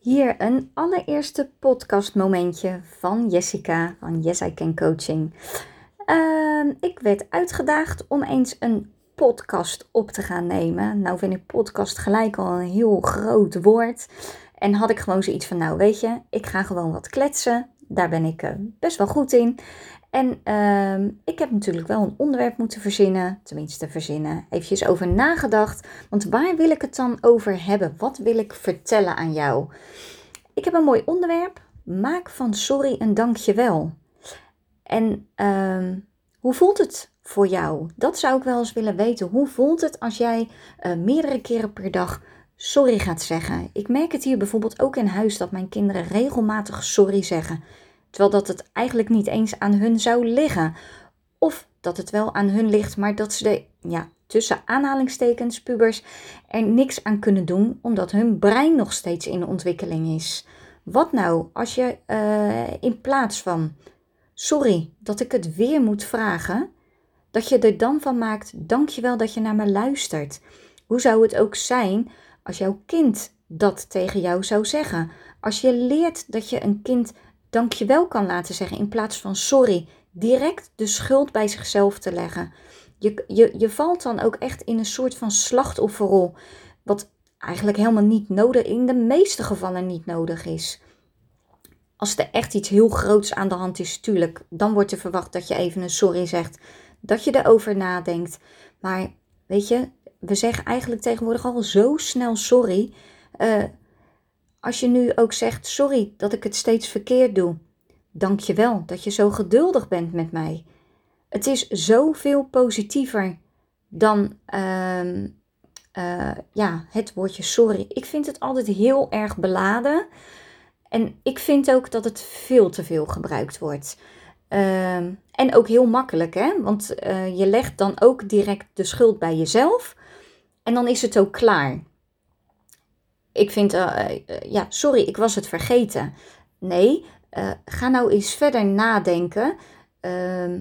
Hier een allereerste podcastmomentje van Jessica van Yes I Can Coaching. Ehm, ik werd uitgedaagd om eens een podcast op te gaan nemen. Nou vind ik podcast gelijk al een heel groot woord. En had ik gewoon zoiets van, nou weet je, ik ga gewoon wat kletsen. Daar ben ik uh, best wel goed in. En uh, ik heb natuurlijk wel een onderwerp moeten verzinnen, tenminste verzinnen, eventjes over nagedacht. Want waar wil ik het dan over hebben? Wat wil ik vertellen aan jou? Ik heb een mooi onderwerp. Maak van sorry een dankjewel. En uh, hoe voelt het voor jou? Dat zou ik wel eens willen weten. Hoe voelt het als jij uh, meerdere keren per dag sorry gaat zeggen? Ik merk het hier bijvoorbeeld ook in huis dat mijn kinderen regelmatig sorry zeggen. Terwijl dat het eigenlijk niet eens aan hun zou liggen. Of dat het wel aan hun ligt, maar dat ze de, ja, tussen aanhalingstekens, pubers, er niks aan kunnen doen, omdat hun brein nog steeds in ontwikkeling is. Wat nou als je uh, in plaats van, sorry dat ik het weer moet vragen, dat je er dan van maakt, dankjewel dat je naar me luistert. Hoe zou het ook zijn als jouw kind dat tegen jou zou zeggen? Als je leert dat je een kind dankjewel kan laten zeggen in plaats van sorry, direct de schuld bij zichzelf te leggen. Je, je, je valt dan ook echt in een soort van slachtofferrol, wat eigenlijk helemaal niet nodig, in de meeste gevallen niet nodig is. Als er echt iets heel groots aan de hand is, tuurlijk, dan wordt er verwacht dat je even een sorry zegt, dat je erover nadenkt. Maar weet je, we zeggen eigenlijk tegenwoordig al zo snel sorry. Uh, als je nu ook zegt: Sorry dat ik het steeds verkeerd doe. Dank je wel dat je zo geduldig bent met mij. Het is zoveel positiever dan uh, uh, ja, het woordje sorry. Ik vind het altijd heel erg beladen. En ik vind ook dat het veel te veel gebruikt wordt. Uh, en ook heel makkelijk, hè? Want uh, je legt dan ook direct de schuld bij jezelf. En dan is het ook klaar ik vind, uh, ja, sorry, ik was het vergeten. Nee, ga nou eens verder nadenken. Uh,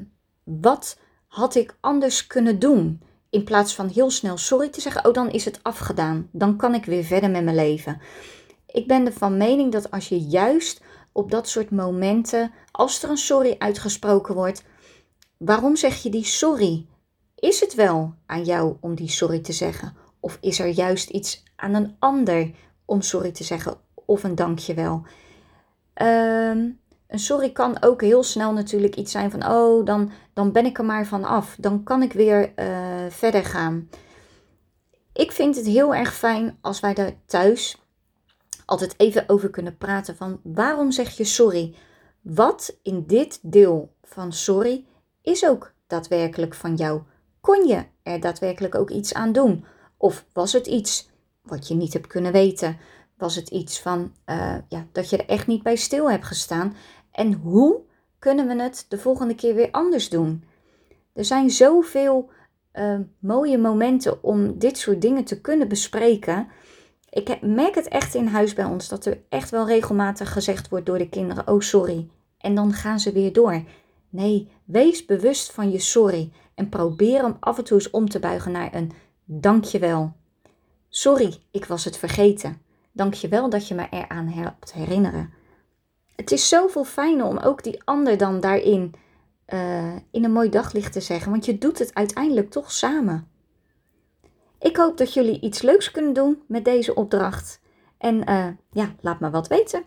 wat had ik anders kunnen doen? In plaats van heel snel sorry te zeggen, oh dan is het afgedaan. Dan kan ik weer verder met mijn leven. Ik ben ervan mening dat als je juist op dat soort momenten, als er een sorry uitgesproken wordt, waarom zeg je die sorry? Is het wel aan jou om die sorry te zeggen? Of is er juist iets aan een ander om sorry te zeggen of een dankjewel? Um, een sorry kan ook heel snel natuurlijk iets zijn van, oh, dan, dan ben ik er maar van af. Dan kan ik weer uh, verder gaan. Ik vind het heel erg fijn als wij daar thuis altijd even over kunnen praten van waarom zeg je sorry? Wat in dit deel van sorry is ook daadwerkelijk van jou? Kon je er daadwerkelijk ook iets aan doen? Of was het iets wat je niet hebt kunnen weten? Was het iets van uh, ja, dat je er echt niet bij stil hebt gestaan? En hoe kunnen we het de volgende keer weer anders doen? Er zijn zoveel uh, mooie momenten om dit soort dingen te kunnen bespreken. Ik merk het echt in huis bij ons dat er echt wel regelmatig gezegd wordt door de kinderen: Oh, sorry. En dan gaan ze weer door. Nee, wees bewust van je sorry en probeer hem af en toe eens om te buigen naar een dankjewel. Sorry, ik was het vergeten. Dank je wel dat je me eraan helpt herinneren. Het is zoveel fijner om ook die ander dan daarin uh, in een mooi daglicht te zeggen, want je doet het uiteindelijk toch samen. Ik hoop dat jullie iets leuks kunnen doen met deze opdracht. En uh, ja, laat me wat weten.